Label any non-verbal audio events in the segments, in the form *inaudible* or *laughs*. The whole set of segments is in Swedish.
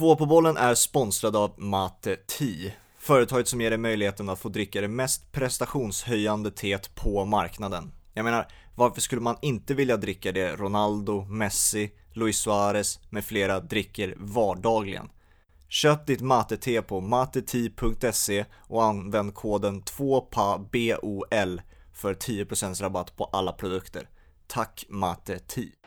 Två på bollen är sponsrad av Mate Tea, företaget som ger dig möjligheten att få dricka det mest prestationshöjande teet på marknaden. Jag menar, varför skulle man inte vilja dricka det Ronaldo, Messi, Luis Suarez med flera dricker vardagligen? Köp ditt mate-te på mateti.se och använd koden 2PABOL för 10% rabatt på alla produkter. Tack Mate Tea!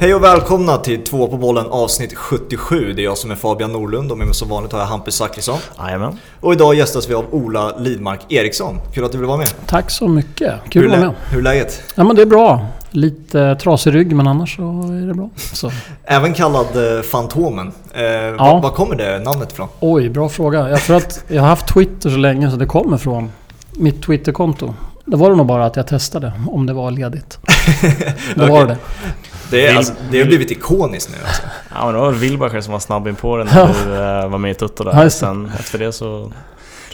Hej och välkomna till Två på bollen avsnitt 77. Det är jag som är Fabian Norlund och med mig som vanligt har jag Hampus Zachrisson. Jajamän. Och idag gästas vi av Ola Lidmark Eriksson. Kul att du vill vara med. Tack så mycket. Kul hur, att vara med. hur är läget? Ja men det är bra. Lite trasig rygg men annars så är det bra. Så. Även kallad eh, Fantomen. Eh, ja. var, kommer det namnet ifrån? Oj, bra fråga. Jag tror att jag har haft Twitter så länge så det kommer från mitt Twitterkonto. Det var det nog bara att jag testade om det var ledigt. *laughs* Då Okej. var det Det, är, alltså, det har blivit ikoniskt nu alltså. *laughs* Ja men det var Wilbacher som var snabb in på den när du eh, var med i Tutto där. Sen efter det så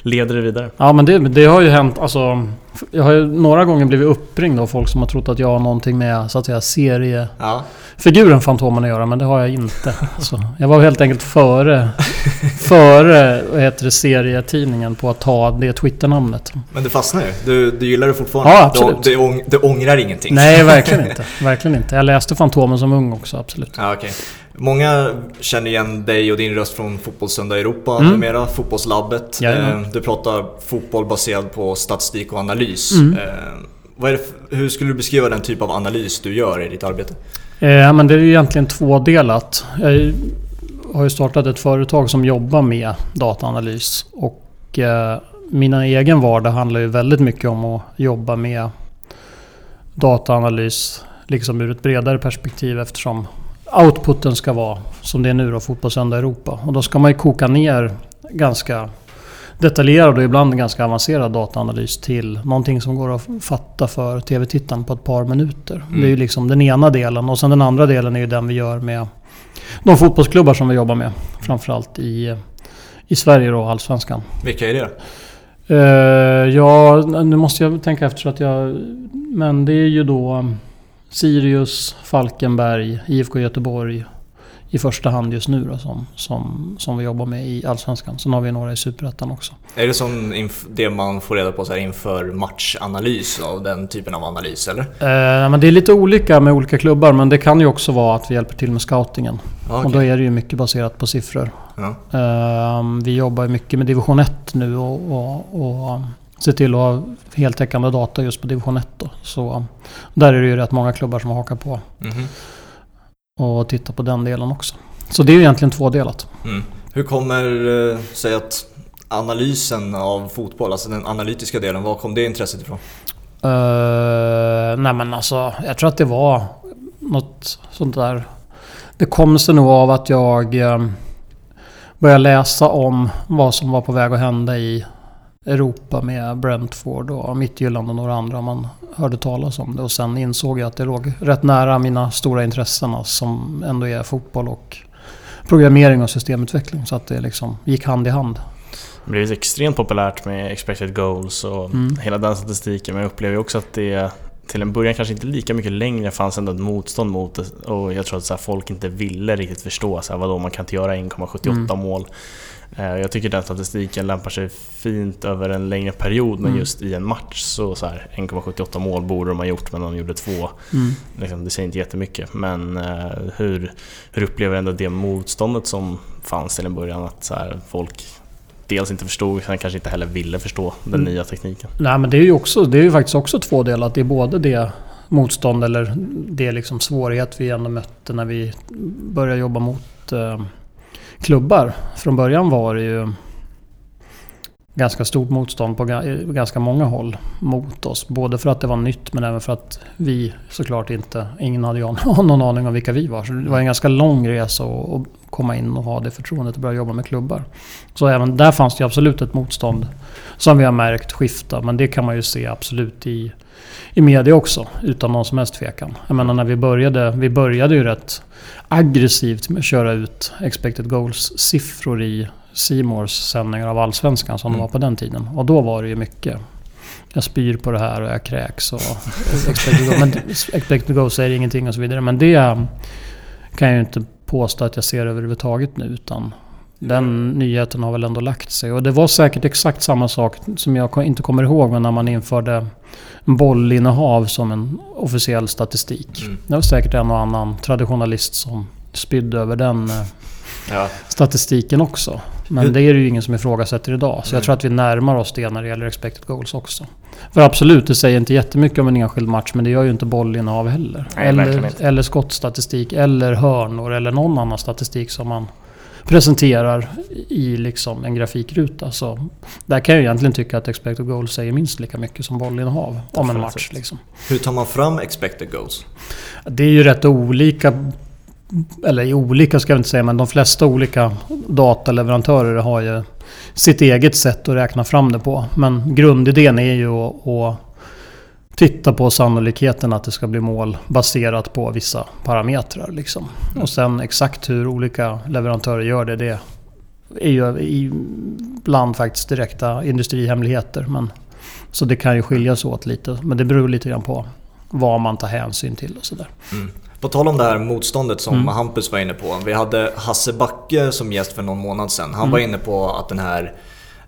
leder det vidare. Ja men det, det har ju hänt alltså. Jag har ju några gånger blivit uppringd av folk som har trott att jag har någonting med så att säga seriefiguren. Fantomen att göra men det har jag inte. Så jag var helt enkelt före, före vad heter det, serietidningen på att ta det Twitternamnet. Men det fastnar ju. Du, du gillar det fortfarande? Ja, absolut. Du, du, ång, du ångrar ingenting? Nej, verkligen *laughs* inte. Verkligen inte. Jag läste Fantomen som ung också, absolut. Ja, okej. Många känner igen dig och din röst från Fotbollssöndag Europa Mm. numera, Fotbollslabbet. Jajamän. Eh, Du pratar fotboll baserad på statistik och analys. Mm. Eh, det, hur skulle du beskriva den typ av analys du gör i ditt arbete? Eh, men det är egentligen tvådelat. Jag har ju startat ett företag som jobbar med dataanalys. Och eh, mina egen vardag handlar ju väldigt mycket om att jobba med dataanalys liksom ur ett bredare perspektiv eftersom outputen ska vara som det är nu då, Fotbollssöndag Europa. Och då ska man ju koka ner ganska detaljerad och ibland ganska avancerad dataanalys till någonting som går att fatta för TV-tittaren på ett par minuter. Mm. Det är ju liksom den ena delen och sen den andra delen är ju den vi gör med de fotbollsklubbar som vi jobbar med. Framförallt i, i Sverige då, Allsvenskan. Vilka är det? Uh, ja, nu måste jag tänka efter så att jag... Men det är ju då Sirius, Falkenberg, IFK Göteborg i första hand just nu då som, som, som vi jobbar med i Allsvenskan. Sen har vi några i Superettan också. Är det som det man får reda på så här inför matchanalys av den typen av analys eller? Eh, men det är lite olika med olika klubbar men det kan ju också vara att vi hjälper till med scoutingen. Ja, Och då är det ju mycket baserat på siffror. ja. Ehm, vi jobbar mycket med division 1 nu och, och, och ser till att ha heltäckande data just på division 1 då. Så där är det ju rätt många klubbar som har hakat på Mhm. och tittar på den delen också. Så det är ju egentligen tvådelat. Mm. Hur kommer eh, sig att analysen av fotboll, alltså den analytiska delen, var kom det intresset ifrån? Uh, nej men alltså, jag tror att det var något sånt där. Det kom sig nog av att jag eh, började läsa om vad som var på väg att hända i Europa med Brentford och Midtjylland och några andra. Man hörde talas om det och sen insåg jag att det låg rätt nära mina stora intressen alltså, som ändå är fotboll och programmering och systemutveckling. Så att det liksom gick hand i hand. Det blev extremt populärt med expected goals och Mm. hela den statistiken. Men jag upplever också att det till en början kanske inte lika mycket längre fanns ändå ett motstånd mot det. Och jag tror att så här, folk inte ville riktigt förstå så här, vadå, man kan inte göra 1,78 Mm. mål. Eh, Jag tycker den statistiken lämpar sig fint över en längre period men Mm. just i en match så, så här, 1,78 mål borde de ha gjort men de gjorde två. Mm. Liksom, det säger inte jättemycket men eh, hur, hur upplever du ändå det motståndet som fanns till en början? Att så folk dels inte förstod, sen kanske inte heller ville förstå den Mm. nya tekniken. Nej men det är ju också, det är ju faktiskt också två delar. Det är både det motstånd eller det liksom svårighet vi ändå mötte när vi började jobba mot eh, klubbar. Från början var det ju ganska stort motstånd på ga- ganska många håll mot oss. Både för att det var nytt men även för att vi såklart inte, ingen hade ju *laughs* någon aning om vilka vi var. Så det var en ganska lång resa att att komma in och ha det förtroendet att börja jobba med klubbar. Så även där fanns det absolut ett motstånd som vi har märkt skifta. Men det kan man ju se absolut i i media också, utan någon som helst tvekan. Jag menar när vi började, vi började ju rätt aggressivt med att köra ut expected goals-siffror i Simors sändningar av Allsvenskan som mm. de var på den tiden. Och då var det ju mycket. Jag spyr på det här och jag kräks och expected, goals, *laughs* men expected goals säger ingenting och så vidare. Men det kan jag ju inte påstå att jag ser överhuvudtaget nu. Utan den nyheten har väl ändå lagt sig. Och det var säkert exakt samma sak som jag inte kommer ihåg men när man införde bollinnehav som en officiell statistik. Mm. Det var säkert en och annan traditionalist som spydde över den eh, ja. statistiken också. Men det är det ju ingen som ifrågasätter idag. Så jag tror att vi närmar oss det när det gäller expected goals också. För absolut, det säger inte jättemycket om en enskild match, men det gör ju inte bollinnehav heller. Nej, eller, eller skottstatistik, eller hörnor, eller någon annan statistik som man presenterar i liksom en grafikruta. Så där kan jag egentligen tycka att expected goals säger minst lika mycket som bollinnehav om en match. Liksom. Hur tar man fram expected goals? Det är ju rätt olika eller olika ska jag inte säga, men de flesta olika dataleverantörer har ju sitt eget sätt att räkna fram det på. Men grundidén är ju att, att titta på sannolikheten att det ska bli mål baserat på vissa parametrar. Liksom. Och sen exakt hur olika leverantörer gör det, det är ju ibland faktiskt direkta industrihemligheter. Men, så det kan ju skiljas åt lite, men det beror lite grann på vad man tar hänsyn till och sådär. Mm. På tal om det här motståndet som mm. Hampus var inne på. Vi hade Hasse Backe som gäst för någon månad sedan. Han mm. var inne på att den här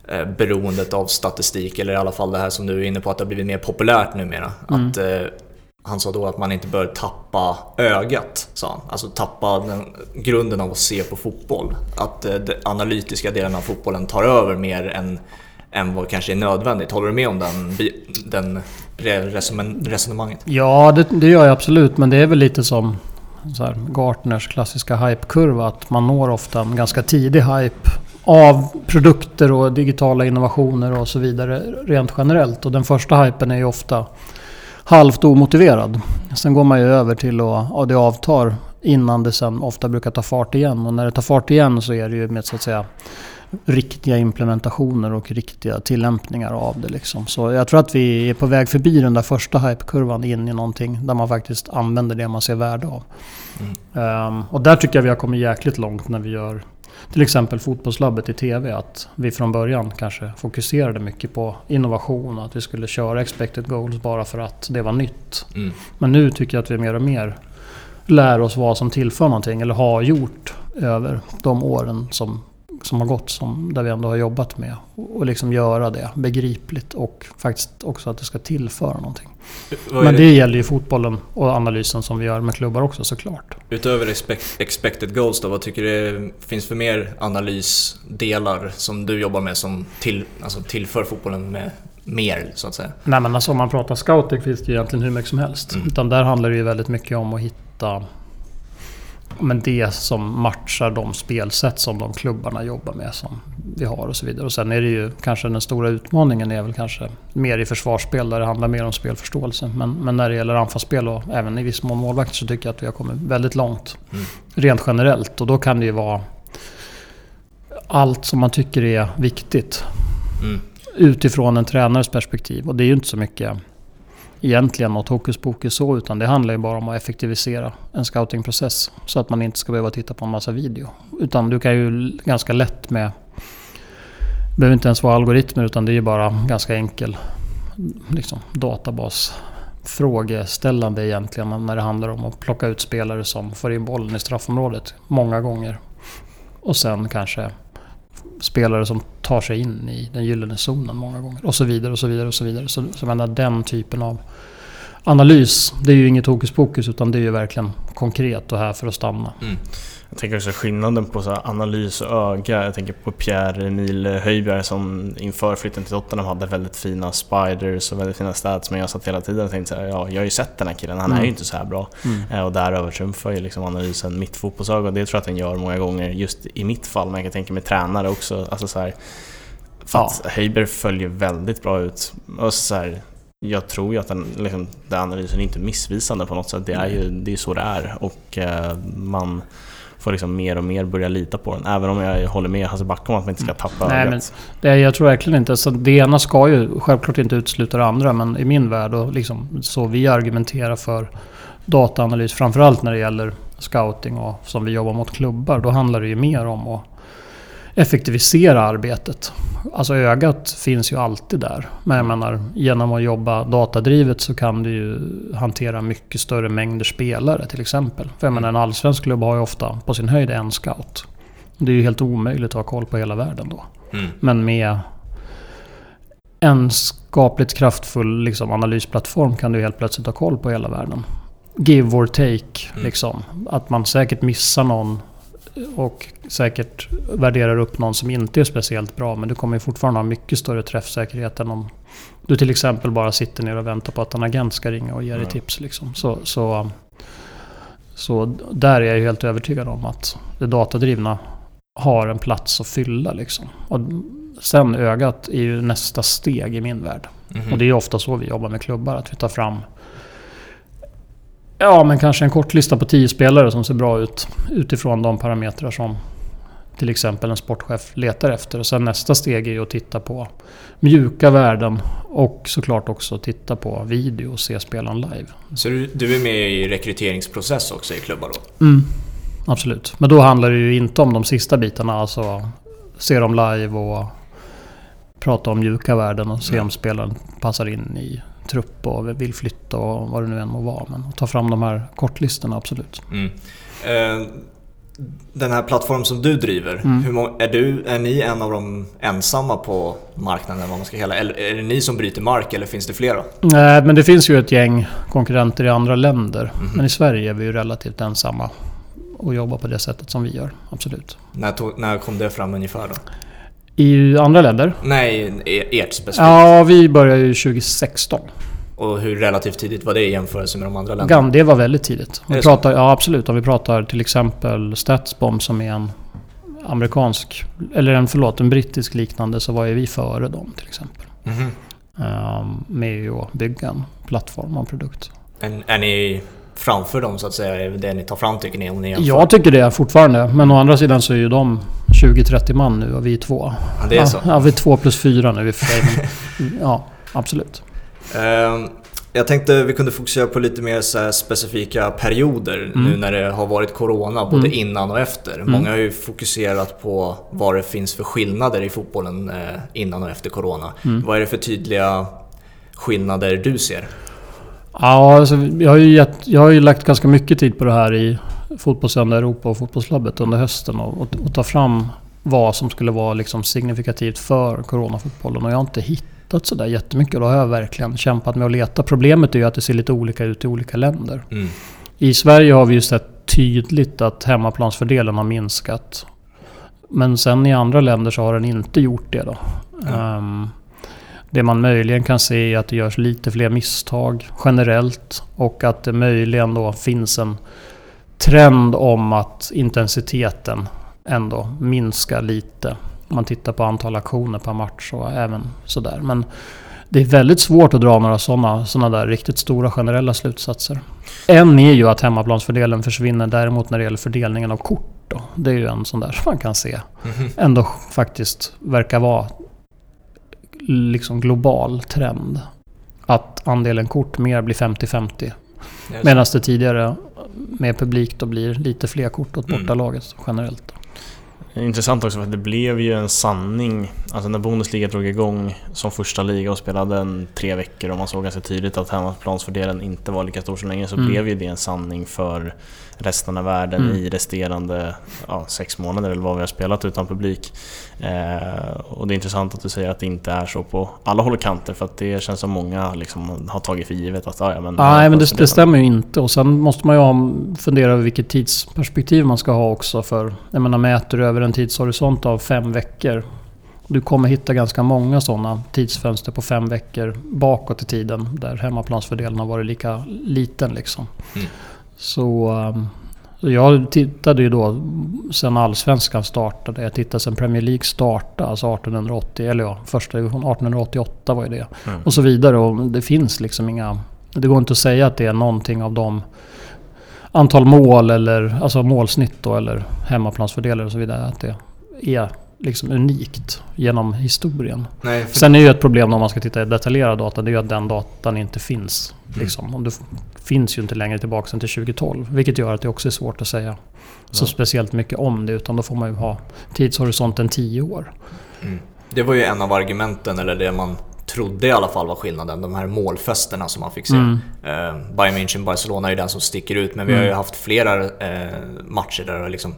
eh, beroendet av statistik, eller i alla fall det här som du är inne på att det har blivit mer populärt numera. Mm. Att, eh, han sa då att man inte bör tappa ögat, sa han. Alltså tappa den, grunden av att se på fotboll. Att eh, den analytiska delen av fotbollen tar över mer än, än vad kanske är nödvändigt. Håller du med om den, den resonemanget? Ja, det, det, gör jag absolut. Men det är väl lite som så här, Gartners klassiska hypekurva. Att man når ofta en ganska tidig hype av produkter och digitala innovationer och så vidare rent generellt. Och den första hypen är ju ofta halvt omotiverad. Sen går man ju över till att ja, det avtar innan det sen ofta brukar ta fart igen. Och när det tar fart igen så är det ju med så att säga riktiga implementationer och riktiga tillämpningar av det. Liksom. Så jag tror att vi är på väg förbi den där första hypekurvan in i någonting där man faktiskt använder det man ser värde av. Mm. Um, och där tycker jag vi har kommit jäkligt långt när vi gör till exempel fotbollslabbet i TV. Att vi från början kanske fokuserade mycket på innovation och att vi skulle köra expected goals bara för att det var nytt. Mm. Men nu tycker jag att vi mer och mer lär oss vad som tillför någonting eller har gjort över de åren som som har gått som, där vi ändå har jobbat med. Och liksom göra det begripligt och faktiskt också att det ska tillföra någonting. Men det? det gäller ju fotbollen och analysen som vi gör med klubbar också såklart. Utöver expected goals då, vad tycker du finns för mer analysdelar som du jobbar med som till, alltså tillför fotbollen med mer så att säga? Nej men alltså om man pratar scouting finns det ju egentligen hur mycket som helst. Mm. Utan där handlar det ju väldigt mycket om att hitta men det som matchar de spelsätt som de klubbarna jobbar med som vi har och så vidare. Och sen är det ju kanske den stora utmaningen är väl kanske mer i försvarsspel där det handlar mer om spelförståelse. Men, men när det gäller anfallsspel och även i viss mån målvakt så tycker jag att vi har kommit väldigt långt. Mm. Rent generellt och då kan det ju vara allt som man tycker är viktigt. Mm. Utifrån en tränares perspektiv och det är ju inte så mycket egentligen något hokus pokus så, utan det handlar ju bara om att effektivisera en scoutingprocess. Så att man inte ska behöva titta på en massa video. Utan du kan ju ganska lätt med... Det behöver inte ens vara algoritmer utan det är ju bara ganska enkel liksom, databas frågeställande egentligen när det handlar om att plocka ut spelare som får in bollen i straffområdet många gånger. Och sen kanske spelare som tar sig in i den gyllene zonen många gånger. Och så vidare och så vidare och så vidare. Så, så menar, den typen av analys, det är ju inget hokus pokus utan det är ju verkligen konkret och här för att stanna. Mm. Jag tänker också skillnaden på så analys och öga. Jag tänker på Pierre-Emil Höjbjerg som inför flytten till Tottenham hade väldigt fina spiders och väldigt fina stats. Men jag satt hela tiden och tänkte så här, ja, jag har ju sett den här killen, han mm. är ju inte så här bra. Mm. Eh, och där övertrumfar ju liksom analysen mitt fotbollsöga. Det tror jag att den gör många gånger just i mitt fall. Men jag kan tänka mig tränare också. Alltså så här, för att ja. Höjberg följer väldigt bra ut. Och så här, jag tror ju att den, liksom, den analysen är inte missvisande på något sätt. Det är ju det är så det är. Och eh, man får liksom mer och mer börja lita på den. Även om jag håller med Hasse Backe om att man inte ska tappa Nej, ögat. men det, jag tror verkligen inte... Så det ena ska ju självklart inte utesluta det andra, men i min värld och liksom så vi argumenterar för dataanalys, framförallt när det gäller scouting och som vi jobbar mot klubbar, då handlar det ju mer om att effektivisera arbetet. Alltså ögat finns ju alltid där. Men jag menar, genom att jobba datadrivet så kan du ju hantera mycket större mängder spelare till exempel. För jag menar, en allsvensk klubb har ju ofta på sin höjd en scout. Det är ju helt omöjligt att ha koll på hela världen då. Mm. Men med en skapligt kraftfull liksom, analysplattform kan du helt plötsligt ha koll på hela världen. Give or take. Mm. Liksom. Att man säkert missar någon och säkert värderar upp någon som inte är speciellt bra. Men du kommer ju fortfarande ha mycket större träffsäkerhet än om du till exempel bara sitter ner och väntar på att en agent ska ringa och ge dig Mm. tips. Liksom. Så, så, så där är jag helt övertygad om att det datadrivna har en plats att fylla. Liksom. Och sen ögat är ju nästa steg i min värld. Mhm. Och det är ofta så vi jobbar med klubbar. Att vi tar fram Ja, men kanske en kortlista på 10 spelare som ser bra ut. Utifrån de parametrar som till exempel en sportchef letar efter. Och sen nästa steg är ju att titta på mjuka värden. Och såklart också titta på video och se spelaren live. Så du, du är med i rekryteringsprocess också i klubbar då? Mm, absolut. Men då handlar det ju inte om de sista bitarna. Alltså se dem live och prata om mjuka värden och se Mm. om spelaren passar in i trupp och vill flytta och vad det nu än må vara. Men att ta fram de här kortlistorna, absolut. Mm. Eh, den här plattformen som du driver, Mm. hur må- är, du, är ni en av de ensamma på marknaden? Vad man ska hela, eller är det ni som bryter mark eller finns det flera? Nej, men det finns ju ett gäng konkurrenter i andra länder. Mhm. Men i Sverige är vi ju relativt ensamma och jobbar på det sättet som vi gör. Absolut. När, tog, när kom det fram ungefär då? I andra länder? Nej, e- ert specifikt. Ja, vi började ju 2016. Och hur relativt tidigt var det i jämförelse med de andra länderna? Det var väldigt tidigt. Vi det så? pratar, ja, absolut. Om vi pratar till exempel Statsbomb som är en amerikansk, eller en, förlåt, en brittisk liknande så var ju vi före dem till exempel. Mhm. Ehm, med att bygga en plattform och en produkt. är, är ni framför dem så att säga? Det det ni tar fram tycker ni? Om ni jämför? Jag tycker det fortfarande. Men å andra sidan så är ju de 20-30 man nu och vi är två. Ja, det är så. Ja, vi är två plus fyra nu i och för sig. *laughs* Ja, absolut. Ehm, Jag tänkte vi kunde fokusera på lite mer så specifika perioder nu när det har varit Corona, både Mm. innan och efter. Många har ju fokuserat på vad det finns för skillnader i fotbollen eh, innan och efter Corona. Mm. Vad är det för tydliga skillnader du ser? Ja, alltså, jag, har ju gett, jag har ju lagt ganska mycket tid på det här i Fotbollssöndag Europa och Fotbollslabbet under hösten och, och, och ta fram vad som skulle vara liksom signifikativt för coronafotbollen. Och jag har inte hittat sådär jättemycket och då har jag verkligen kämpat med att leta. Problemet är ju att det ser lite olika ut i olika länder. Mm. I Sverige har vi ju sett tydligt att hemmaplansfördelen har minskat. Men sen i andra länder så har den inte gjort det då. Ja. Ehm, det man möjligen kan se är att det görs lite fler misstag generellt och att det möjligen då finns en trend om att intensiteten ändå minskar lite. Om man tittar på antal aktioner per match och även sådär. Men det är väldigt svårt att dra några sådana såna där riktigt stora generella slutsatser. En är ju att hemmaplansfördelen försvinner däremot när det gäller fördelningen av kort. Då. Det är ju en sån där som man kan se Mhm. ändå faktiskt verkar vara liksom global trend. Att andelen kort mer blir 50-50. Medan det tidigare med publik då blir lite fler kort åt Mm. bortalaget generellt. Intressant också för att det blev ju en sanning. Alltså när Bundesliga drog igång som första liga och spelade en tre veckor och man såg ganska tydligt att hemmaplansfördelen inte var lika stor så länge så Mm. blev ju det en sanning för resten av världen Mm. i resterande ja, sex månader eller vad vi har spelat utan publik. Eh, och det är intressant att du säger att det inte är så på alla håll och kanter för att det känns som många liksom har tagit för givet att ja, ja, men... Nej, men det, det stämmer ju inte. Och sen måste man ju ha, fundera över vilket tidsperspektiv man ska ha också. För jag menar, mäter du över en tidshorisont av fem veckor. Du kommer hitta ganska många sådana tidsfönster på fem veckor bakåt i tiden. Där hemmaplansfördelen har varit lika liten liksom. Mm. Så... så jag tittade ju då sen Allsvenskan startade. Jag tittade sen Premier League startade, alltså 1880. Eller ja, första division 1888 var ju det Mm. och så vidare. Och det finns liksom inga... Det går inte att säga att det är någonting av de antal mål eller alltså målsnitt då eller hemmaplansfördelar och så vidare. Att det är liksom unikt genom historien. Nej, för, Sen är ju ett problem om man ska titta i detaljerad data, det är ju att den datan inte finns. Mm. Liksom. Och det finns ju inte längre tillbaka än till 2012. Vilket gör att det också är svårt att säga så Ja. speciellt mycket om det. Utan då får man ju ha tidshorisonten 10 år. mm. det var ju en av argumenten, eller det man trodde i alla fall var skillnaden. De här målfesterna som man fick se. Mm. Eh, Bayern München, Barcelona är ju den som sticker ut, men vi har ju Mm. haft flera eh, matcher där liksom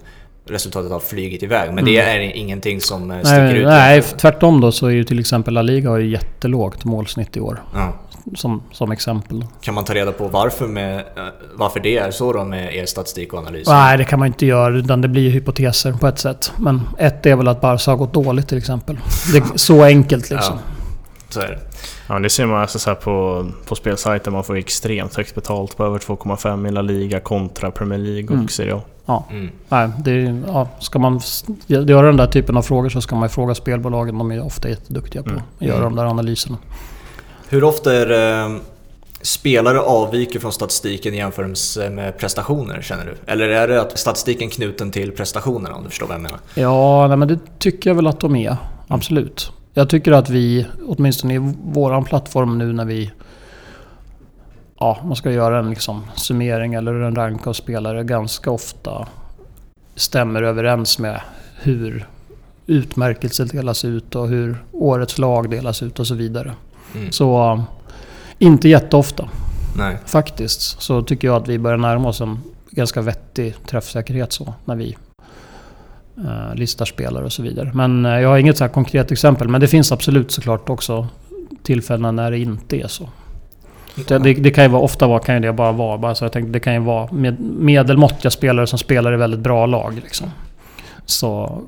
resultatet har flugit iväg. Men det är ingenting som eh, sticker Mm. Nej, ut. nej, tvärtom då så är ju till exempel La Liga har ju jättelågt målsnitt i år. Ja. Som, som exempel. Kan man ta reda på varför, med, eh, varför det är så då med er statistik och analys? Nej, det kan man inte göra. Utan det blir ju hypoteser på ett sätt. Men ett är väl att Barca har gått dåligt till exempel. Det är så enkelt liksom. Ja, så är det. Ja, men det ser man alltså så här på, på spelsajter. Man får extremt högt betalt på över 2,5 i La Liga kontra Premier League och Mm. Serie A. Mm. Nej, det ja, ska man göra den där typen av frågor så ska man ju fråga spelbolagen. De är ofta jätteduktiga på Mm. att göra Mm. de där analyserna. Hur ofta är det spelare avviker från statistiken i jämförelse med prestationer känner du? Eller är det att statistiken knuten till prestationerna om du förstår vad jag menar? Ja, nej, men det tycker jag väl att de är. Absolut. Jag tycker att vi, åtminstone i våran plattform nu när vi Ja, man ska göra en liksom summering eller en rank av spelare ganska ofta stämmer överens med hur utmärkelser delas ut och hur årets lag delas ut och så vidare. Mm. Så um, inte jätteofta Nej. faktiskt. Så tycker jag att vi börjar närma oss en ganska vettig träffsäkerhet så när vi eh, listar spelare och så vidare. Men eh, jag har inget så här konkret exempel. Men det finns absolut såklart också tillfällen när det inte är så. Det, det, det kan ju vara, ofta vara, kan ju det bara vara, bara så jag tänkte, det kan ju vara med, medelmåttiga spelare som spelar i väldigt bra lag. Liksom. Så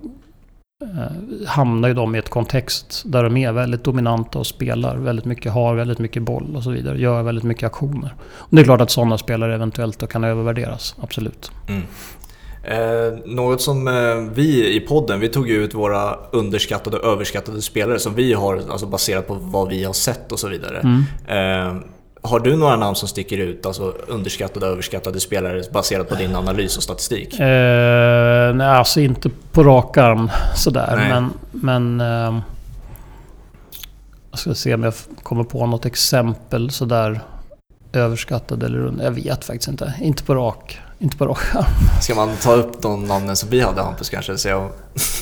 eh, hamnar ju de i ett kontext där de är väldigt dominanta och spelar väldigt mycket, har väldigt mycket boll och så vidare. Gör väldigt mycket aktioner. Och det är klart att sådana spelare eventuellt då kan övervärderas, absolut. Mm. Eh, något som eh, vi i podden, vi tog ju ut våra underskattade och överskattade spelare som vi har, alltså baserat på vad vi har sett och så vidare. Mm. Eh, har du några namn som sticker ut, alltså underskattade och överskattade spelare baserat på din analys och statistik? Eh, nej, alltså inte på rak arm sådär. Nej. Men... men eh, jag ska se om jag kommer på något exempel sådär överskattad eller under. Jag vet faktiskt inte. Inte på rak, inte på rak. *laughs* Ska man ta upp de namnen som vi hade Hampus kanske? Se om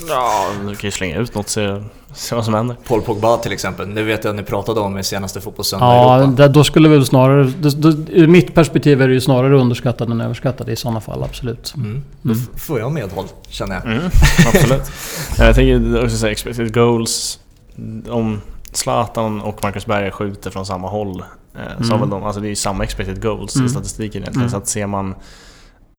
Ja, du kan ju slänga ut något se, se vad som händer. Paul Pogba till exempel. Det vet jag att ni pratade om i senaste Fotbollssöndag i Ja, Europa. där, då skulle vi väl snarare... Då, då, ur mitt perspektiv är det ju snarare underskattad än överskattad i sådana fall, absolut. Mm. Då Mm. f- får jag medhåll, känner jag. Mm, absolut. *laughs* jag tänker också säga expected goals. Om Zlatan och Marcus Berg skjuter från samma håll eh, så Mm. väl de, alltså det är ju samma expected goals i Mm. statistiken egentligen. Mm. Så att ser man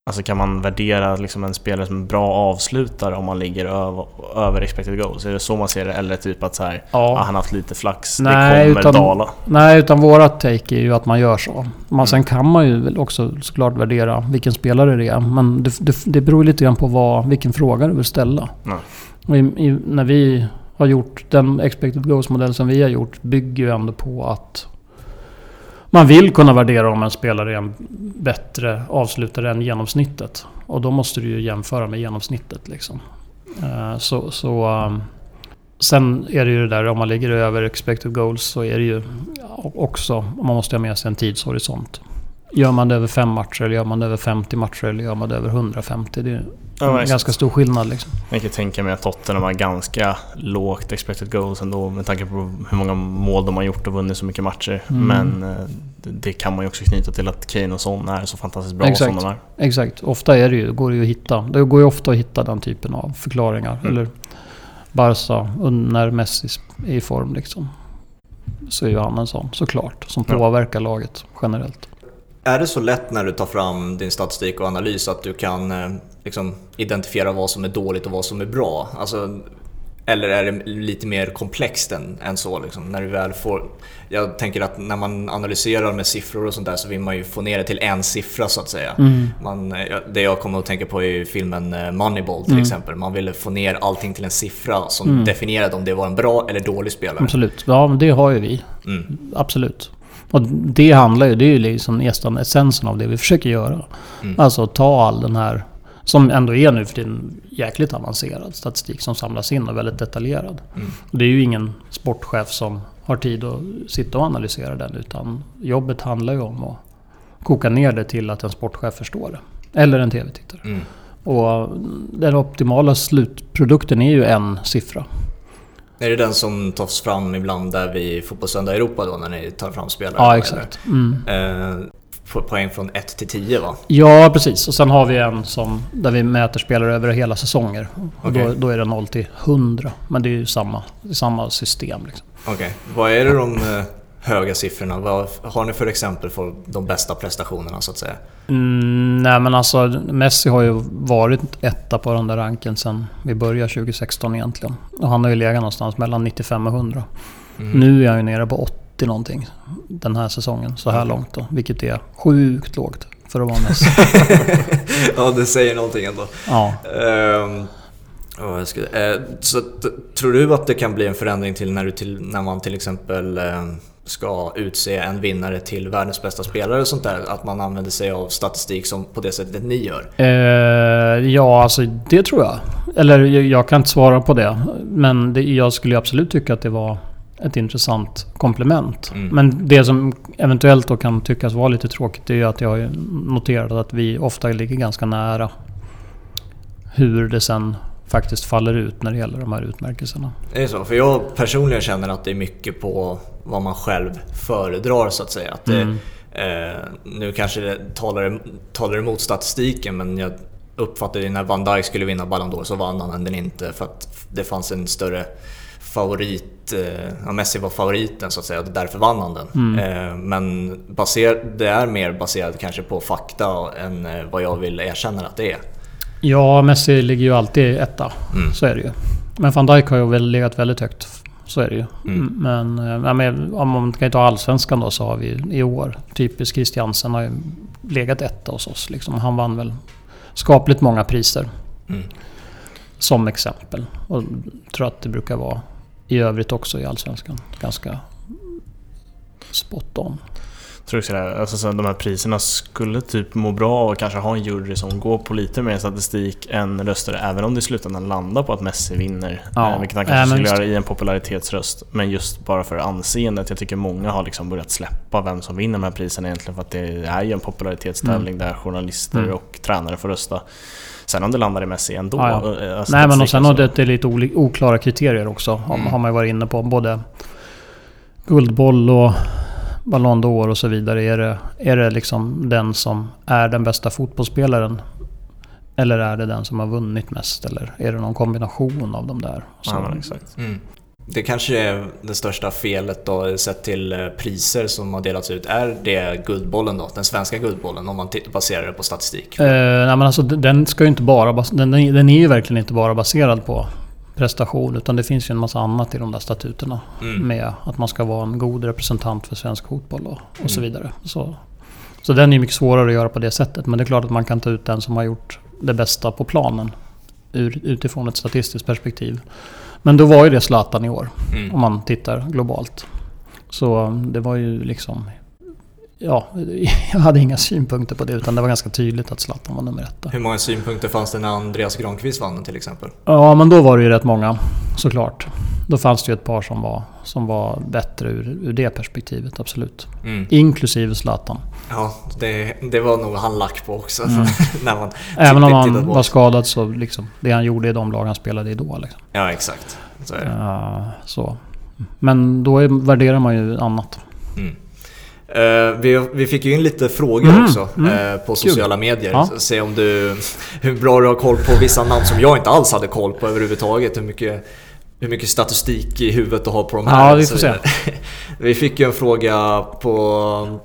Alltså kan man värdera liksom en spelare som en bra avslutare om man ligger över, över expected goals? Är det så man ser det? Eller typ att så här, ah, Ja. han har haft lite flax, Nej, det kommer utan- dala? Nej, utan vårat take är ju att man gör så. Man, Sen Mm. kan man ju också såklart värdera vilken spelare det är. Men det, det, det beror lite grann på vad, vilken fråga du vill ställa. Och i, i, när vi har gjort den expected goals-modell som vi har gjort bygger ju ändå på att man vill kunna värdera om en spelare är en bättre avslutare än genomsnittet. Och då måste du ju jämföra med genomsnittet. Liksom. Eh, så, så, ehm, sen är det ju det där, om man ligger över expected goals så är det ju också, man måste ha med sig en tidshorisont. Gör man det över fem matcher, eller gör man det över 50 matcher, eller gör man det över 150? Det är Ja, en ganska stor skillnad liksom. Jag kan tänka mig att Tottenham har ganska lågt expected goals ändå med tanke på hur många mål de har gjort och vunnit så mycket matcher. Mm. Men eh, det, kan man ju också knyta till att Kane och Son är så fantastiskt bra Exakt. som de är. Exakt. Ofta är det ju, går det ju att hitta. Det går ju ofta att hitta den typen av förklaringar. Mm. Eller Barca, när Messi är i form liksom. Så är ju han en sån såklart. Som Ja. påverkar laget generellt. Är det så lätt när du tar fram din statistik och analys att du kan eh, liksom, identifiera vad som är dåligt och vad som är bra? Alltså, eller är det lite mer komplext än, än så? Liksom, när du väl får, jag tänker att när man analyserar med siffror och sånt där så vill man ju få ner det till en siffra så att säga. Mm. Man, eh, det jag kommer att tänka på är filmen eh, Moneyball till Mm. exempel. Man ville få ner allting till en siffra som Mm. definierade om det var en bra eller dålig spelare. Absolut. Ja, det har ju vi. Mm. Absolut. Och det handlar ju, det är ju liksom nästan essensen av det vi försöker göra. Mm. Alltså ta all den här, som ändå är nu för tiden jäkligt avancerad statistik som samlas in och väldigt detaljerad. Mm. Det är ju ingen sportchef som har tid att sitta och analysera den utan jobbet handlar ju om att koka ner det till att en sportchef förstår det. Eller en TV-tittare. Mm. Och den optimala slutprodukten är ju en siffra. Är det den som tas fram ibland där vid Fotbollssöndag Europa då när ni tar fram spelare? Ja, exakt. Mm. Eh, po- poäng från 1 till 10 va? Ja, precis. Och sen har vi en som, där vi mäter spelare över hela säsonger. Och då, Okej. då är det 0 till 100. Men det är ju samma, samma system. Liksom. Okej, vad är det de eh, höga siffrorna? Vad har ni för exempel på de bästa prestationerna så att säga? Mm, nej men alltså, Messi har ju varit etta på den där ranken sen vi började 2016 egentligen. Och han har ju legat någonstans mellan 95 och 100. Mm. Nu är han ju nere på 80 någonting den här säsongen, så här Okej. långt då. Vilket är sjukt lågt för att vara Messi. *laughs* ja, det säger någonting ändå. ja. Ehm, skulle, eh, så tror du att det kan bli en förändring till när, du till, när man till exempel eh, ska utse en vinnare till världens bästa spelare och sånt där? Att man använder sig av statistik som på det sättet ni gör? Eh, ja, alltså det tror jag. Eller jag, kan inte svara på det. Men det, jag skulle absolut tycka att det var ett intressant komplement. Mm. Men det som eventuellt då kan tyckas vara lite tråkigt det är ju att jag har noterat att vi ofta ligger ganska nära hur det sen faktiskt faller ut när det gäller de här utmärkelserna. Det är så, för jag personligen känner att det är mycket på vad man själv föredrar så att säga. Att det, Mm. eh, nu kanske det talar, talar emot statistiken men jag uppfattade ju när Van Dijk skulle vinna Ballon d'Or så vann han den inte för att det fanns en större favorit, eh, Messi var favoriten så att säga och därför vann han den. Mm. Eh, men baser, det är mer baserat kanske på fakta än eh, vad jag vill erkänna att det är. Ja, Messi ligger ju alltid etta. Mm. Så är det ju. Men van Dijk har ju väl legat väldigt högt. Så är det ju. Mm. Men, eh, ja, men om man kan ta Allsvenskan då så har vi i år, typiskt Christiansen har ju legat etta hos oss. Liksom. Han vann väl skapligt många priser. Mm. Som exempel. Och tror att det brukar vara i övrigt också i Allsvenskan. Ganska spot on. Tror sådär, alltså så de här priserna skulle typ må bra och kanske ha en jury som går på lite mer statistik än röster även om det i slutändan landar på att Messi vinner. Ja. Eh, vilket han kanske skulle göra i en popularitetsröst. Men just bara för anseendet. Jag tycker många har liksom börjat släppa vem som vinner de här priserna egentligen för att det är ju en popularitetstävling där journalister Mm. och tränare får rösta. Sen om det landar i Messi ändå. Ja, ja. eh, Nej men och sen har så- det, det är lite oklara kriterier också. Mm. har man ju varit inne på. Både Guldboll och Ballon d'Or och så vidare. Är det, är det liksom den som är den bästa fotbollsspelaren? Eller är det den som har vunnit mest? Eller är det någon kombination av de där? Så, Ja, exakt. Mm. Det kanske är det största felet då sett till eh, priser som har delats ut. Är det Guldbollen då? Den svenska Guldbollen om man baserar det på statistik? Eh, nej men alltså den ska ju inte bara... den den är ju verkligen inte bara baserad på prestation. Utan det finns ju en massa annat i de där statuterna. Mm. Med att man ska vara en god representant för svensk fotboll och, och så Mm. vidare. Så, så den är mycket svårare att göra på det sättet. Men det är klart att man kan ta ut den som har gjort det bästa på planen. Ur, utifrån ett statistiskt perspektiv. Men då var ju det Zlatan i år. Mm. Om man tittar globalt. Så det var ju liksom... Ja, *laughs* jag hade inga synpunkter på det utan det var ganska tydligt att Zlatan var nummer ett. Hur många synpunkter fanns det när Andreas Granqvist vann till exempel? Ja, men då var det ju rätt många såklart. Då fanns det ju ett par som var, som var bättre ur, ur det perspektivet, absolut. Mm. Inklusive Zlatan. Ja, det, det var nog han lack på också. Mm. *laughs* när man *laughs* Även om han var skadad så liksom, det han gjorde i de lag han spelade i då. Liksom. Ja, exakt. Så är det. Ja, så. Men då är, värderar man ju annat. Mm. Eh, vi, vi fick ju in lite frågor Mm, också mm. eh, på sociala medier. Ja. Se om du, hur bra du har koll på vissa namn som jag inte alls hade koll på överhuvudtaget. Hur mycket, hur mycket statistik i huvudet du har på de här. Ja, vi får se. *laughs* Vi fick ju en fråga på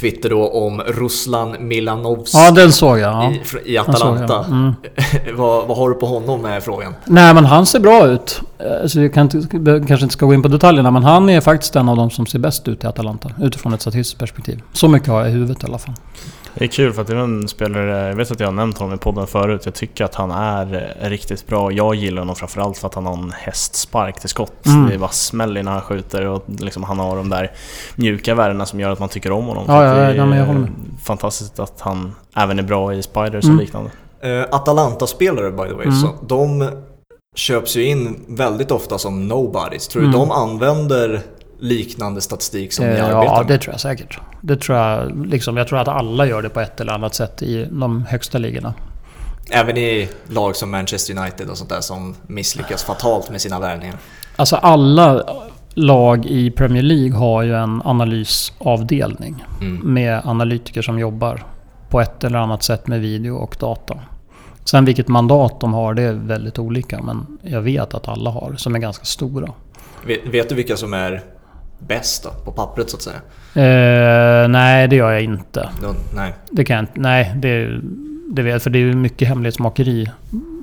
Twitter då om Ruslan Milanovs Ja, den såg jag. Ja. i, i såg jag. Atalanta. Mm. *laughs* vad, vad har du på honom med frågan? Nej men han ser bra ut. Eh, Så jag kan inte, kanske inte ska gå in på detaljerna men han är faktiskt en av de som ser bäst ut i Atalanta. Utifrån ett statistiskt perspektiv. Så mycket har jag i huvudet i alla fall. Det är kul för att det är en spelare, jag vet att jag har nämnt honom i podden förut, jag tycker att han är riktigt bra. Jag gillar honom framförallt för att han har en hästspark till skott. Mm. Det är bara smäller när han skjuter och liksom han har de där mjuka värdena som gör att man tycker om honom. Ja, ja, det är ja, men jag håller med. fantastiskt att han även är bra i Spiders Mm. och liknande. Eh, Atalanta-spelare by the way, Mm. så de köps ju in väldigt ofta som nobodies. Tror du Mm. de använder liknande statistik som ni Eh, arbetar Ja, med? det tror jag säkert. Det tror jag, liksom, jag tror att alla gör det på ett eller annat sätt i de högsta ligorna. Även i lag som Manchester United och sånt där som misslyckas fatalt med sina värvningar. Alltså alla lag i Premier League har ju en analysavdelning Mm. med analytiker som jobbar på ett eller annat sätt med video och data. Sen vilket mandat de har, det är väldigt olika. Men jag vet att alla har, som är ganska stora. Vet, vet du vilka som är bäst då, på pappret så att säga? Eh, nej, det gör jag inte. Då, nej. Det kan jag inte. Nej, det, det vet För det är ju mycket hemlighetsmakeri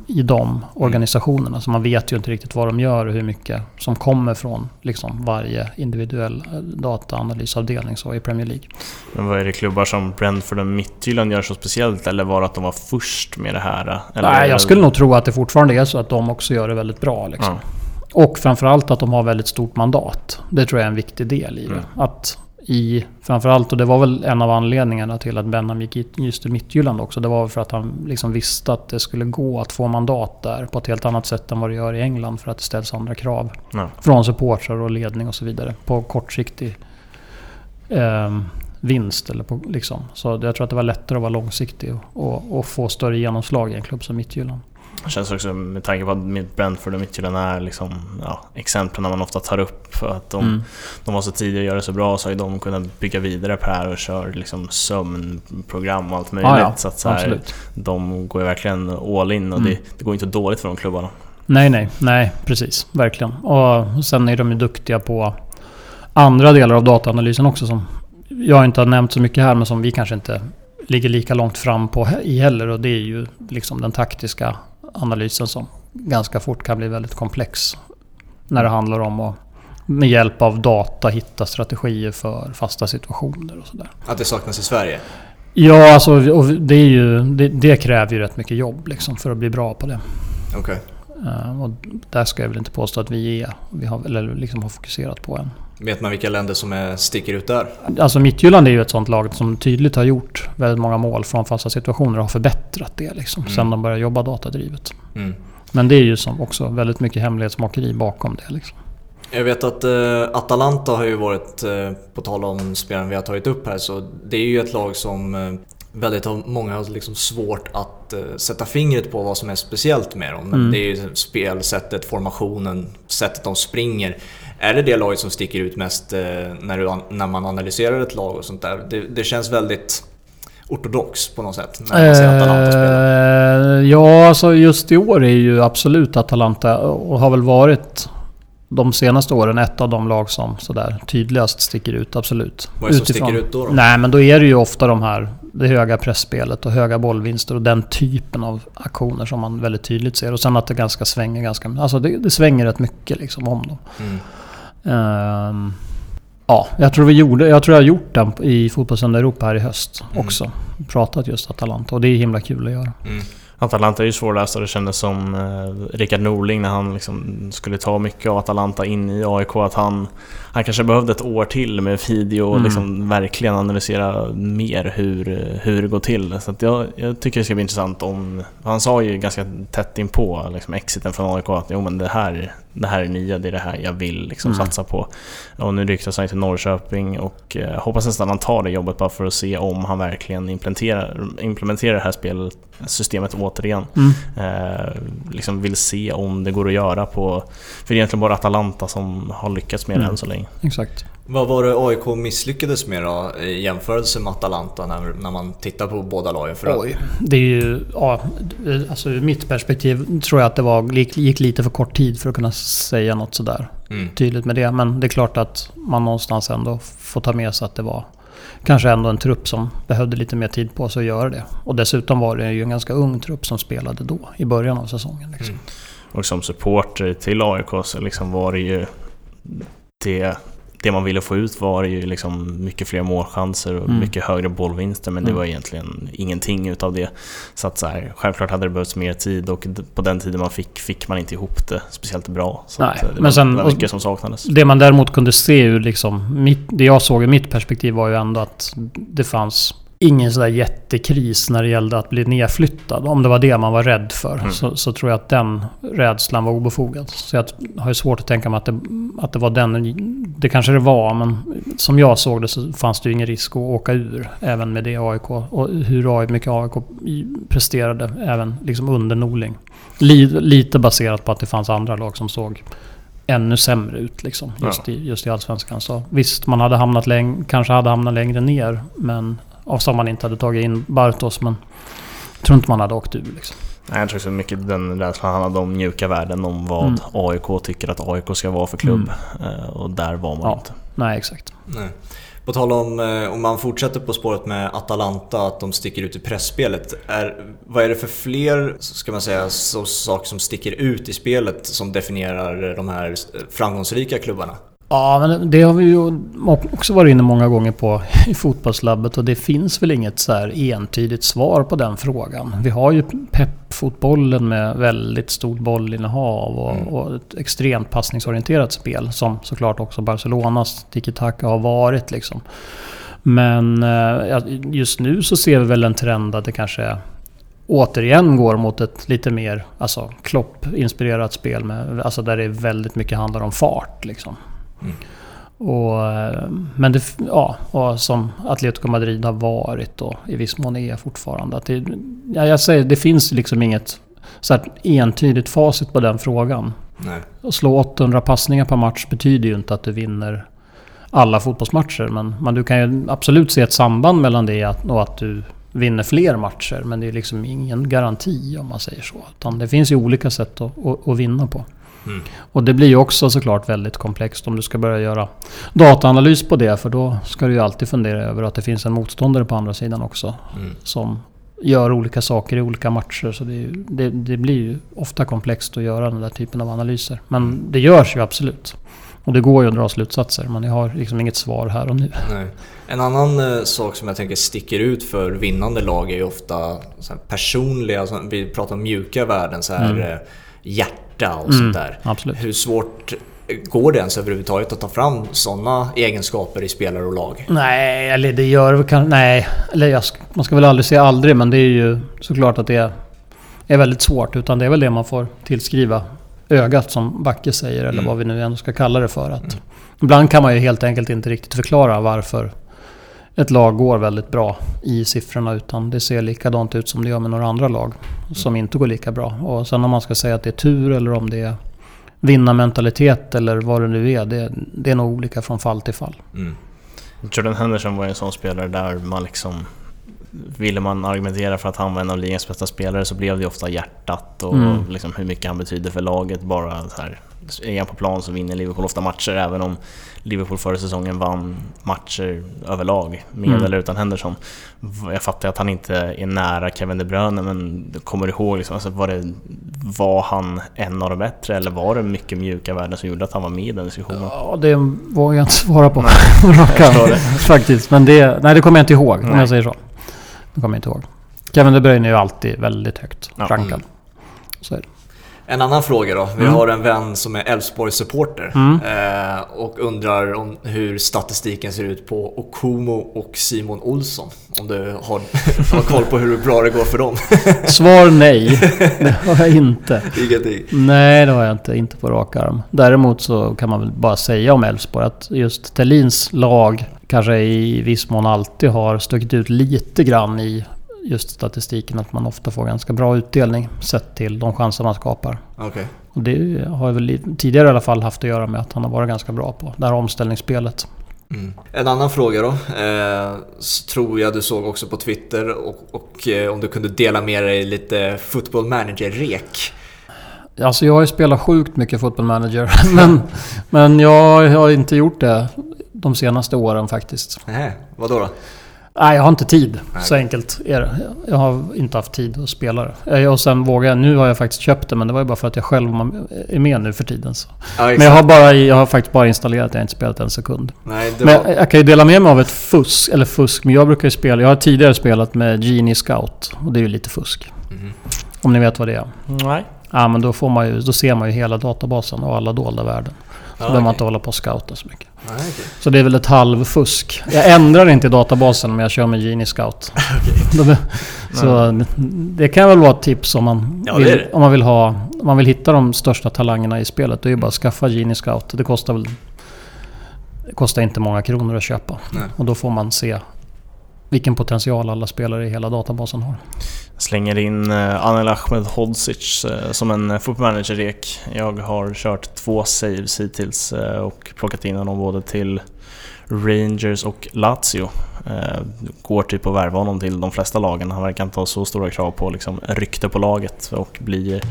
i de organisationerna. Så man vet ju inte riktigt vad de gör och hur mycket som kommer från liksom, varje individuell eh, dataanalysavdelning så i Premier League. Men vad är det klubbar som Brentford och Midtjylland gör så speciellt? Eller var det att de var först med det här? Eller Nej, jag skulle nog tro att det fortfarande är så att de också gör det väldigt bra. Liksom. Ja. Och framförallt att de har väldigt stort mandat. Det tror jag är en viktig del i det. Mm. Att i, framförallt, och det var väl en av anledningarna till att Benham gick i- just till Midtjylland också. Det var för att han liksom visste att det skulle gå att få mandat där på ett helt annat sätt än vad det gör i England. För att det ställs andra krav Ja. från supportrar och ledning och så vidare. På kortsiktig eh, vinst. Eller på, liksom. Så jag tror att det var lättare att vara långsiktig och, och, och få större genomslag i en klubb som Midtjylland. Det känns också med tanke på att Brentford och Midtjylland är liksom, ja, exemplen man ofta tar upp för att de, Mm. de var så tidiga och gör det så bra så har de kunnat bygga vidare på det här och kör liksom sömnprogram och allt möjligt. Ja, ja, så att så här, de går ju verkligen all in och Mm. det, det går inte dåligt för de klubbarna. Nej, nej, nej, precis. Verkligen. Och sen är de ju duktiga på andra delar av dataanalysen också som jag inte har nämnt så mycket här men som vi kanske inte ligger lika långt fram på i heller. Och det är ju liksom den taktiska analysen som ganska fort kan bli väldigt komplex. När det handlar om att med hjälp av data hitta strategier för fasta situationer och sådär. Att det saknas i Sverige? Ja, alltså och det, är ju, det, det kräver ju rätt mycket jobb liksom för att bli bra på det. Okej. Eh, och där ska jag väl inte påstå att vi är. Vi har, eller liksom har fokuserat på än. Vet man vilka länder som är, sticker ut där? Alltså Midtjylland är ju ett sånt lag som tydligt har gjort väldigt många mål från fasta situationer och har förbättrat det liksom. Mm. Sen de började jobba datadrivet. Mm. Men det är ju som också väldigt mycket hemlighetsmakeri bakom det liksom. Jag vet att eh, Atalanta har ju varit, eh, på tal om spelaren vi har tagit upp här, så det är ju ett lag som eh, väldigt många har liksom svårt att eh, sätta fingret på vad som är speciellt med dem. Men Mm. det är ju spelsättet, formationen, sättet de springer. Är det det laget som sticker ut mest eh, när, du, när man analyserar ett lag och sånt där? Det, det känns väldigt ortodox på något sätt när man ser Atalanta spela. Eh, ja, alltså just i år är ju absolut Atalanta och har väl varit de senaste åren ett av de lag som sådär tydligast sticker ut, absolut. Vad är det som sticker ut då? då? Nej, men då är det ju ofta de här, det höga pressspelet och höga bollvinster och den typen av aktioner som man väldigt tydligt ser. Och sen att det ganska svänger ganska... Alltså det, det svänger rätt mycket liksom om dem. Mm. Ehm, ja, jag tror vi gjorde... Jag tror jag har gjort den i Fotbollssöndag Europa här i höst Mm. också. Pratat just Atalanta och det är himla kul att göra. Mm. Atalanta är ju svårläst och det kändes som eh, Rickard Norling när han liksom skulle ta mycket av Atalanta in i AIK att han, han kanske behövde ett år till med video och Mm. liksom verkligen analysera mer hur, hur det går till. Så jag, jag tycker det ska bli intressant om... Han sa ju ganska tätt in på liksom exiten från AIK att jo men det här, det här är nya, det är det här jag vill liksom Mm. satsa på. Och nu ryktas han till Norrköping och eh, hoppas nästan han tar det jobbet bara för att se om han verkligen implementerar, implementerar det här spelsystemet återigen. Mm. Eh, liksom vill se om det går att göra på... För det är egentligen bara Atalanta som har lyckats med det Mm. än så länge. Exakt. Vad var det AIK misslyckades med då i jämförelse med Atalanta när, när man tittar på båda lagen? För Oj. Det är ju... Ja, alltså ur mitt perspektiv tror jag att det var, gick, gick lite för kort tid för att kunna säga något sådär Mm. tydligt med det. Men det är klart att man någonstans ändå får ta med sig att det var kanske ändå en trupp som behövde lite mer tid på sig att göra det. Och dessutom var det ju en ganska ung trupp som spelade då, i början av säsongen. Liksom. Mm. Och som supporter till AIK så liksom var det ju... Det, det man ville få ut var ju liksom mycket fler målchanser och Mm. mycket högre bollvinster men det Mm. var egentligen ingenting utav det. Så att så här, självklart hade det behövts mer tid och på den tiden man fick, fick man inte ihop det speciellt bra. Så Nej, eh, det men var, sen- var mycket som saknades. Det man däremot kunde se ur liksom, mitt, det jag såg i mitt perspektiv var ju ändå att det fanns ingen sådär jättekris när det gällde att bli nedflyttad. Om det var det man var rädd för Mm. så, så tror jag att den rädslan var obefogad. Så jag har ju svårt att tänka mig att det, att det var den. Det kanske det var, men som jag såg det så fanns det ju ingen risk att åka ur. Även med det AIK. Och hur mycket AIK presterade även liksom under Norling. Li, lite baserat på att det fanns andra lag som såg ännu sämre ut liksom, just, i, just i Allsvenskan. Så visst, man hade hamnat läng- kanske hade hamnat längre ner. Men av som man inte hade tagit in Bartos. Men jag tror inte man hade åkt ur liksom. Nej, jag tror så mycket den rädslan handlade om mjuka värden, om vad Mm. AIK tycker att AIK ska vara för klubb. Eh, Och där var man Ja. inte. Nej, exakt. Nej. På tal om, eh, om man fortsätter på spåret med Atalanta, att de sticker ut i pressspelet. Är, vad är det för fler, ska man säga, så, saker som sticker ut i spelet som definierar de här framgångsrika klubbarna? Ja, men det har vi ju också varit inne många gånger på i fotbollslabbet och det finns väl inget så här entydigt svar på den frågan. Vi har ju peppfotbollen med väldigt stort bollinnehav och, Mm. och ett extremt passningsorienterat spel som såklart också Barcelonas tiki-taka har varit liksom. Men eh, just nu så ser vi väl en trend att det kanske återigen går mot ett lite mer alltså, Klopp-inspirerat spel med, alltså där det väldigt mycket handlar om fart. Liksom. Mm. Och, eh, men det, ja, och som Atletico Madrid har varit och i viss mån är fortfarande. Att det, ja, jag säger, det finns liksom inget så här entydigt facit på den frågan. Nej. Att slå 800 passningar per match betyder ju inte att du vinner alla fotbollsmatcher. Men, men du kan ju absolut se ett samband mellan det att- och att du vinner fler matcher. Men det är liksom ingen garanti om man säger så. Utan det finns ju olika sätt att, att, att vinna på. Mm. Och det blir ju också såklart väldigt komplext om du ska börja göra dataanalys på det. För då ska du ju alltid fundera över att det finns en motståndare på andra sidan också. Mm. Som gör olika saker i olika matcher. Så det, det, det blir ju ofta komplext att göra den där typen av analyser. Men det görs ju absolut. Och det går ju att dra slutsatser. Men jag har liksom inget svar här och nu. Nej. En annan eh, sak som jag tänker sticker ut för vinnande lag är ju ofta personliga, alltså, vi pratar om mjuka värden, så här Mm. eh, hjärta och Mm. sånt där. Absolut. Hur svårt går det ens överhuvudtaget att ta fram sådana egenskaper i spelare och lag? Nej, eller det gör kan Nej, eller jag, man ska väl aldrig säga aldrig. Men det är ju såklart att det är, väldigt svårt. Utan det är väl det man får tillskriva ögat som Backe säger. Eller Mm. vad vi nu ändå ska kalla det för. Att Ibland kan man ju helt enkelt inte riktigt förklara varför ett lag går väldigt bra i siffrorna. Utan det ser likadant ut som det gör med några andra lag. Som inte går lika bra. Och sen om man ska säga att det är tur eller om det är vinnarmentalitet eller vad det nu är. Det, det är nog olika från fall till fall. Mm. Jordan Henderson var en sån spelare där man liksom... Ville man argumentera för att han var en av ligans bästa spelare så blev det ofta hjärtat och Mm. liksom hur mycket han betyder för laget. Bara så här, är på plan så vinner Liverpool ofta matcher även om Liverpool förra säsongen vann matcher överlag med Mm. eller utan Henderson. Jag fattar att han inte är nära Kevin De Bruyne men kommer du ihåg liksom, alltså var, det, var han en av de bättre eller var det mycket mjuka värden som gjorde att han var med i den diskussionen? Ja, det vågar jag inte svara på. Nej, *laughs* faktiskt. Men det, nej, det kommer jag inte ihåg om Nej. jag säger så. Det kommer jag inte ihåg. Kevin De Bruyne är ju alltid väldigt högt Ja. rankad. Mm. Så är det. En annan fråga då. Vi Mm. har en vän som är Elfsborg-supporter Mm. eh, och undrar om hur statistiken ser ut på Okumo och Simon Olsson. Om du har, *laughs* har koll på hur bra det går för dem. *laughs* Svar nej. Det har jag inte. Ingenting. Nej, det har jag inte. Inte på rak arm. Däremot så kan man väl bara säga om Elfsborg att just Thelins lag kanske i viss mån alltid har stuckit ut lite grann i just statistiken. Att man ofta får ganska bra utdelning sett till de chanser man skapar. Okej. Och det har väl i- tidigare i alla fall haft att göra med att han har varit ganska bra på det här omställningsspelet. Mm. En annan fråga då. Eh, tror jag du såg också på Twitter och, och eh, om du kunde dela med dig lite football manager-rek. Alltså jag har ju spelat sjukt mycket Football Manager. *laughs* Men, men jag har inte gjort det de senaste åren faktiskt. Nej, vadå då? Nej, jag har inte tid. Nej. Så enkelt är det. Jag har inte haft tid att spela det. Eh, Och sen vågar jag... Nu har jag faktiskt köpt det, men det var ju bara för att jag själv är med nu för tiden. Så. Ja, Men jag har, bara, jag har faktiskt bara installerat det, jag har inte spelat en sekund. Nej, det Men var... jag, jag kan ju dela med mig av ett fusk, eller fusk, men jag brukar ju spela... Jag har tidigare spelat med Genie Scout och det är ju lite fusk. Mhm. Om ni vet vad det är. Nej. Ja, men då, får man ju, då ser man ju hela databasen och alla dolda värden. Så behöver man inte hålla på och scouta så mycket. Nej, okej. Så det är väl ett halvfusk. Jag ändrar inte i databasen men jag kör med Genie Scout. *laughs* Då- så det kan väl vara ett tips om man, Ja, vill, om man vill ha... Om man vill hitta de största talangerna i spelet. Det är ju bara att skaffa Genie Scout. Det kostar väl... Det kostar inte många kronor att köpa. Nej. Och då får man se vilken potential alla spelare i hela databasen har. Slänger in uh, Anel Ahmed Hodzic eh, som en uh, football manager-rek. Jag har kört två saves hittills eh, och plockat in honom både till Rangers och Lazio. Eh, går typ att värva honom till de flesta lagen. Han verkar inte ha så stora krav på liksom, rykte på laget och bli,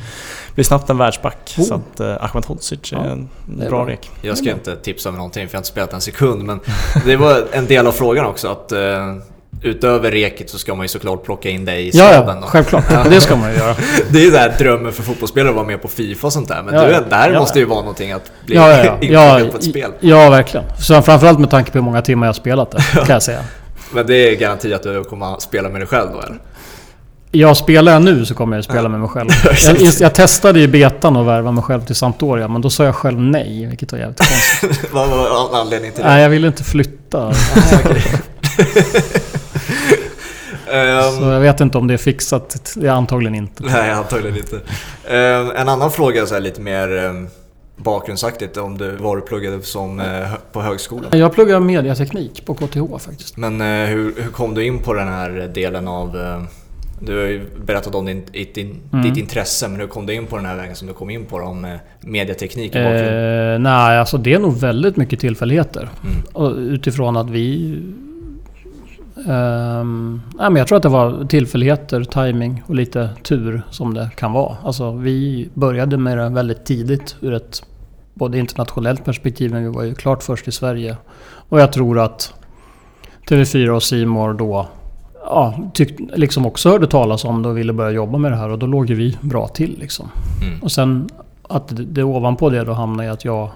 bli snabbt en världsback. Oh. Så att Ahmed Hodzic är Ja, en bra bra. rek. Jag ska inte tipsa om någonting för jag har inte spelat en sekund men det var en del av frågan också att eh, utöver reket så ska man ju såklart plocka in dig i Ja, staden. ja, då. självklart. Det ska man ju göra. *laughs* Det är ju där drömmen för fotbollsspelare att vara med på Fifa och sånt där. Men Ja, du, ja. det här Ja, måste ja. ju vara någonting att bli Ja, ja, ja. *laughs* Ja, på ett spel. ja, verkligen. Så framförallt med tanke på hur många timmar jag har spelat det, kan jag säga. *laughs* Men det är garanti att du kommer att spela med dig själv då eller? Jag spelar jag nu så kommer jag att spela med mig själv. Jag, jag testade i betan att värva mig själv till Sampdoria, men då sa jag själv nej, vilket var jävligt konstigt. Vad var anledningen till det? nej, jag ville inte flytta. Ehm, Så jag vet inte om det är fixat. Det är antagligen inte. Nej, antagligen inte. Ehm, en annan fråga så här lite mer um, bakgrundsaktigt om du var och pluggade som, eh, på högskolan. Jag pluggar mediateknik på KTH faktiskt. Men eh, hur, hur kom du in på den här delen av... du har ju berättat om din, din, Mm. ditt intresse, men hur kom du in på den här vägen som du kom in på om eh, mediateknik i? Eh, nej, alltså det är nog väldigt mycket tillfälligheter. Mm. Utifrån att vi... Ehm, nej, men jag tror att det var tillfälligheter, timing och lite tur som det kan vara. Alltså, vi började med det väldigt tidigt ur ett både internationellt perspektiv, men vi var ju klart först i Sverige. Och jag tror att TV4 och More då ja, tyck, liksom också hörde talas om det och ville börja jobba med det här och då låg ju vi bra till. Liksom. Mm. Och sen att det, det ovanpå det då hamnar i att jag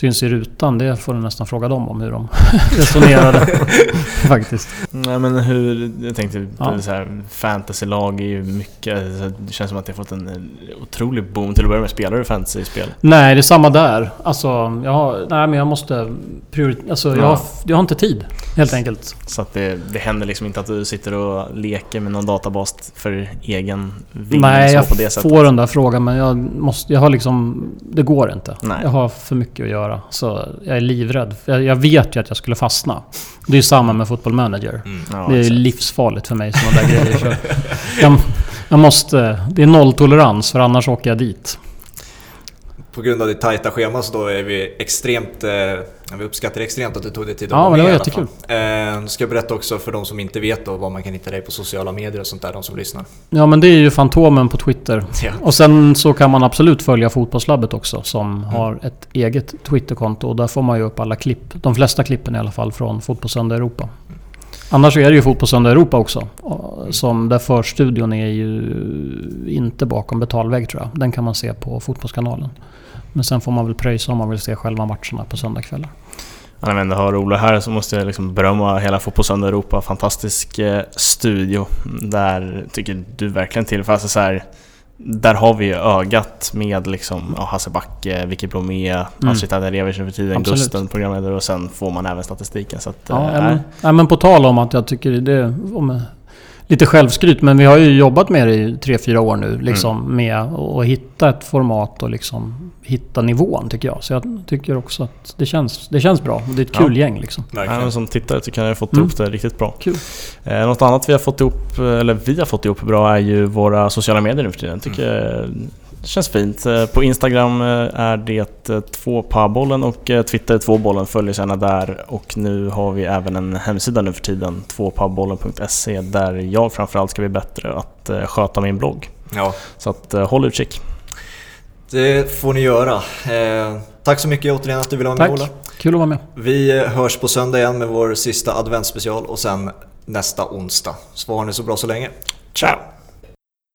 syns i rutan. Det får du nästan fråga dem om hur de *laughs* resonerade. *laughs* Faktiskt. Nej men hur, jag tänkte Ja. så här, fantasylag är ju mycket, det känns som att det har fått en otrolig boom till att börja med. Spelar du fantasyspel? Nej, det är samma där. Alltså, jag har, nej men jag måste prioritera. Alltså, jag, Ja. har, jag har inte tid. Helt enkelt. Så att det, det händer liksom inte att du sitter och leker med någon databas för egen vinning nej, jag får den där frågan men jag måste... Jag har liksom... Det går inte. Nej. Jag har för mycket att göra. Så jag är livrädd. Jag, jag vet ju att jag skulle fastna. Det är ju samma med Football Manager. Mm. Ja, Det är ju exakt. livsfarligt för mig sådana där grejer. Så jag, jag måste... Det är nolltolerans för annars åker jag dit. På grund av ditt tajta schema så då är vi extremt... Eh, vi uppskattar extremt att du tog dig tid att Ja, vara men det med var jättekul. Eh, ska jag berätta också för de som inte vet då vad man kan hitta dig på sociala medier och sånt där, de som lyssnar. Ja men det är ju Fantomen på Twitter. *laughs* Ja. Och sen så kan man absolut följa Fotbollslabbet också som har ett eget Twitterkonto. Och där får man ju upp alla klipp. De flesta klippen i alla fall från Fotbollssöndag Europa. Annars så är det ju Fotbollssöndag Europa också. Som där förstudion är ju inte bakom betalvägg tror jag. Den kan man se på Fotbollskanalen. Men sen får man väl pröjsa om man vill se själva matcherna på söndagskvällar. Ja, när vi ändå har Ola här så måste jag liksom berömma hela Fotbollssöndag Europa. Fantastisk eh, studio. Där tycker du verkligen till. För alltså så här, där har vi ju ögat med liksom, ja, Hasse Backe, Vicky Blomé, Mm. Astrid Taderevich nu för tiden, Absolut. Gusten programledare och sen får man även statistiken. Så att, Ja, eh, men, ja, men på tal om att jag tycker det... Om, lite självskryt, men vi har ju jobbat med det i tre fyra år nu. Liksom, Med att hitta ett format och liksom hitta nivån tycker jag. Så jag tycker också att det känns, det känns bra. Och det är ett Ja. kul gäng liksom. Ja, men som tittare tycker jag att har fått Mm. ihop det riktigt bra. Kul. Eh, något annat vi har fått ihop, eller vi har fått ihop bra är ju våra sociala medier nu för tiden. Tycker Mm. Det känns fint. Eh, På Instagram eh, är det eh, två pabollen och Twitter tvåbollen. Följ oss gärna där. Och nu har vi även en hemsida nu för tiden, tvåpabollen.se där jag framförallt ska bli bättre att sköta min blogg. Ja, Så att håll utkik. det får ni göra. Eh, tack så mycket återigen att du ville vara med Tack. Ola. Kul att vara med. Vi hörs på söndag igen med vår sista adventsspecial och sen nästa onsdag. Så har ni så bra så länge. Ciao!